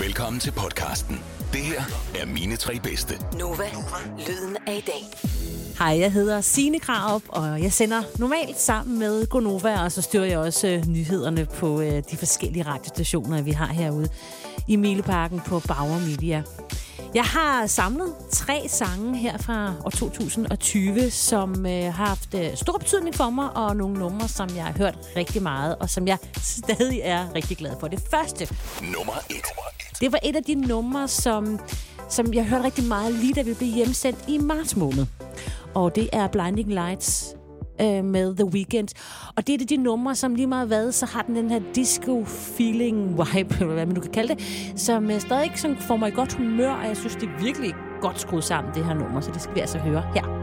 Velkommen til podcasten. Det her er mine tre bedste. Nova, lyden af i dag. Hej, jeg hedder Signe Krarup, og jeg sender normalt sammen med Gonova, og så styrer jeg også øh, nyhederne på øh, de forskellige radiostationer, vi har herude i Mileparken på Bauer Media. Jeg har samlet tre sange her fra år 2020, som øh, har haft øh, stor betydning for mig, og nogle numre, som jeg har hørt rigtig meget, og som jeg stadig er rigtig glad for. Det første, Nummer et. det var et af de numre, som, som jeg hørte rigtig meget lige da vi blev hjemsendt i marts måned. Og det er Blinding Lights øh, med The Weeknd. Og det er det de numre, som lige meget hvad, så har den den her disco-feeling-vibe, eller hvad man nu kan kalde det, som øh, stadig sådan får mig i godt humør, og jeg synes, det er virkelig godt skruet sammen, det her nummer, så det skal vi altså høre her.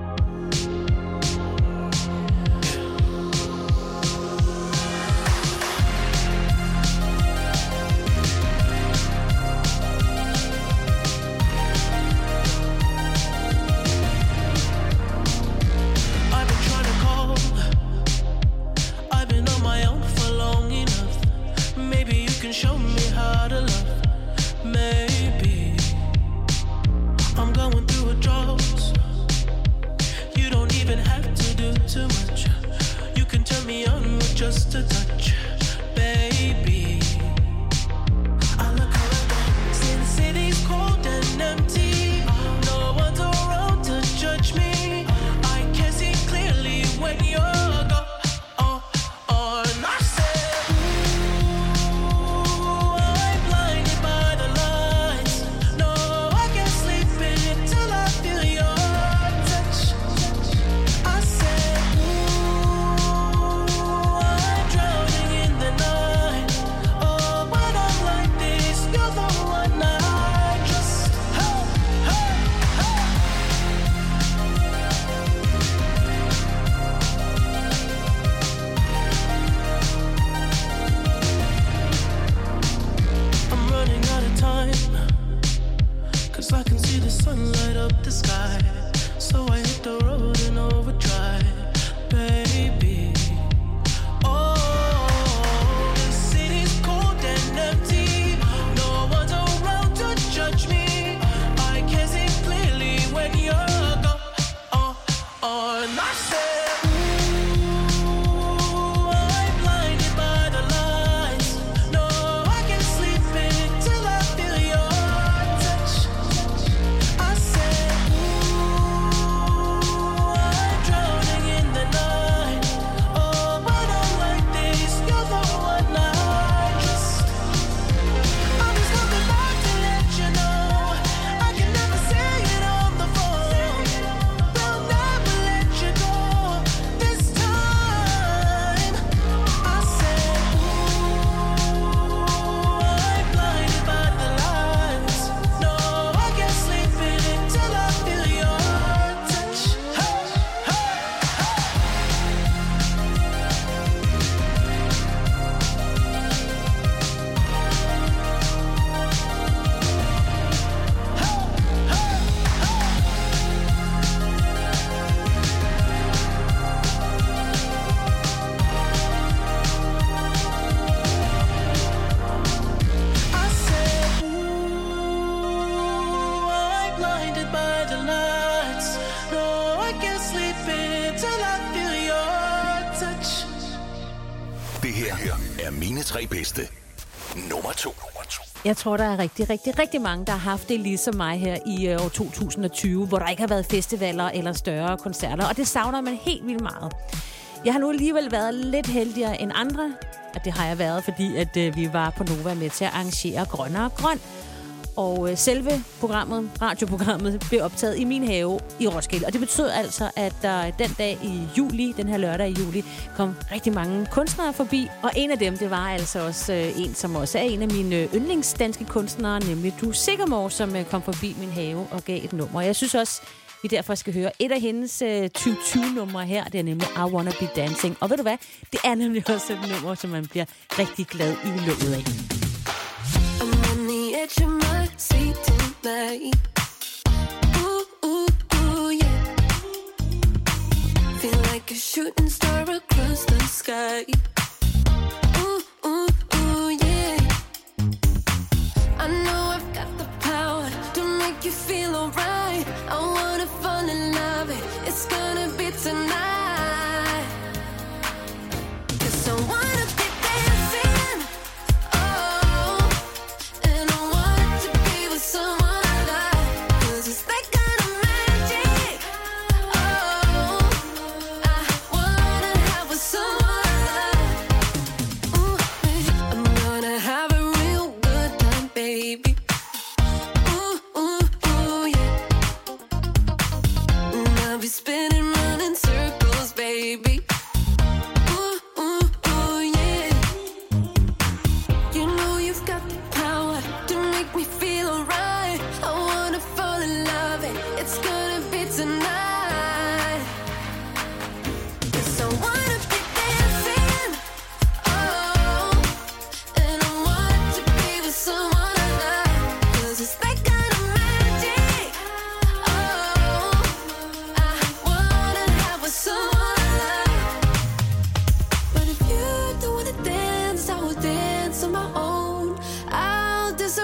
Tre bedste. Nummer to. Jeg tror, der er rigtig, rigtig, rigtig mange, der har haft det ligesom mig her i øh, år 2020, hvor der ikke har været festivaler eller større koncerter, og det savner man helt vildt meget. Jeg har nu alligevel været lidt heldigere end andre, og det har jeg været, fordi at øh, vi var på Nova med til at arrangere Grønnere Grøn. Og øh, selve programmet, radioprogrammet, blev optaget i min have i Roskilde. Og det betød altså, at der den dag i juli, den her lørdag i juli, kom rigtig mange kunstnere forbi. Og en af dem, det var altså også øh, en, som også er en af mine øh, yndlingsdanske kunstnere, nemlig Du Sikkermor, som øh, kom forbi min have og gav et nummer. Jeg synes også, vi derfor skal høre et af hendes øh, 2020-numre her. Det er nemlig I Wanna Be Dancing. Og ved du hvad? Det er nemlig også et nummer, som man bliver rigtig glad i løbet af. I'm on the edge of seat tonight. Ooh, ooh, ooh, yeah. Feel like a shooting star across the sky. I'll be spinning round in circles, baby.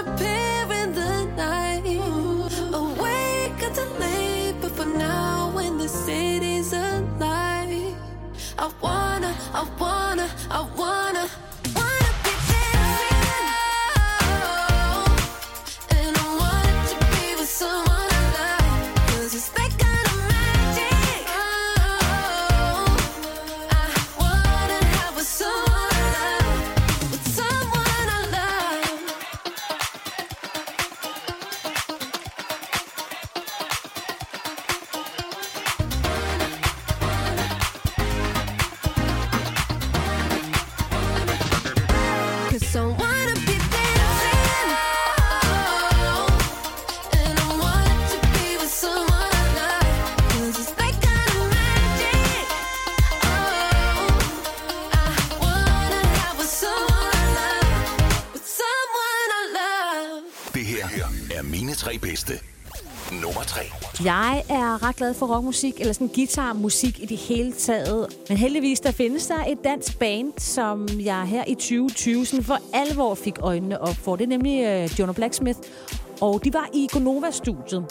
Disappear Jeg er ret glad for rockmusik, eller sådan guitarmusik i det hele taget. Men heldigvis, der findes der et dansk band, som jeg her i 2020 sådan for alvor fik øjnene op for. Det er nemlig øh, Jonah Blacksmith, og de var i Gonova-studiet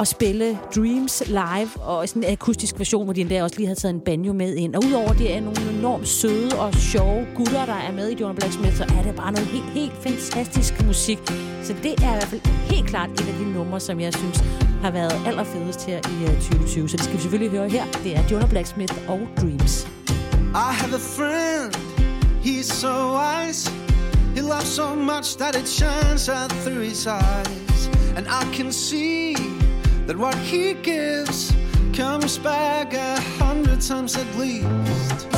og spille Dreams live, og sådan en akustisk version, hvor de endda også lige havde taget en banjo med ind. Og udover det er nogle enormt søde og sjove gutter, der er med i Jonah Blacksmith, så er det bare noget helt, helt fantastisk musik. Så det er i hvert fald helt klart et af de numre, som jeg synes har været allerfedest her i øh, 2020. Så det skal vi selvfølgelig høre her. Det er Jonah Blacksmith og Dreams. I have a friend, he's so wise. He loves so much that it shines out through his eyes. And I can see that what he gives comes back a hundred times at least.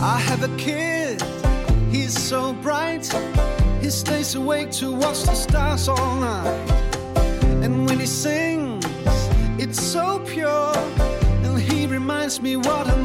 I have a kid, he's so bright. He stays awake to watch the stars all night. And when he sings, it's so pure. And he reminds me what I'm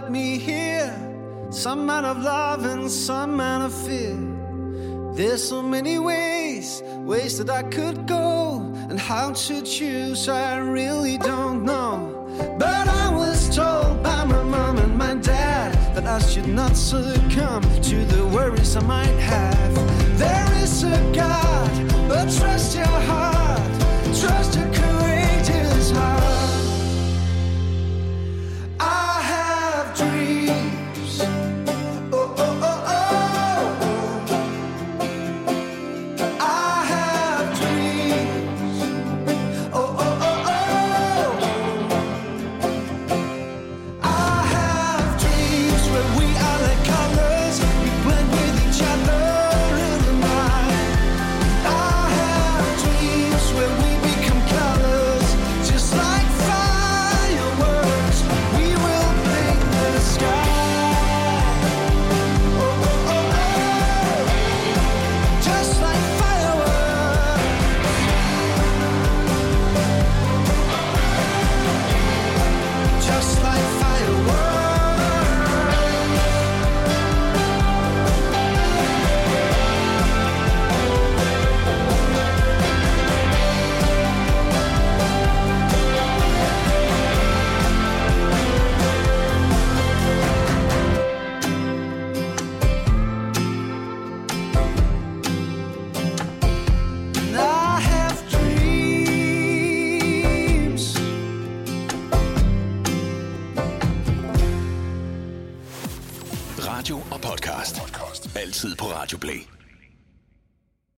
led me here. Some out of love and some out of fear. There's so many ways, ways that I could go, and how to choose, I really don't know. But I was told by my mom and my dad that I should not succumb to the worries I might have. There is a God, but trust your heart, tid på Radio Play.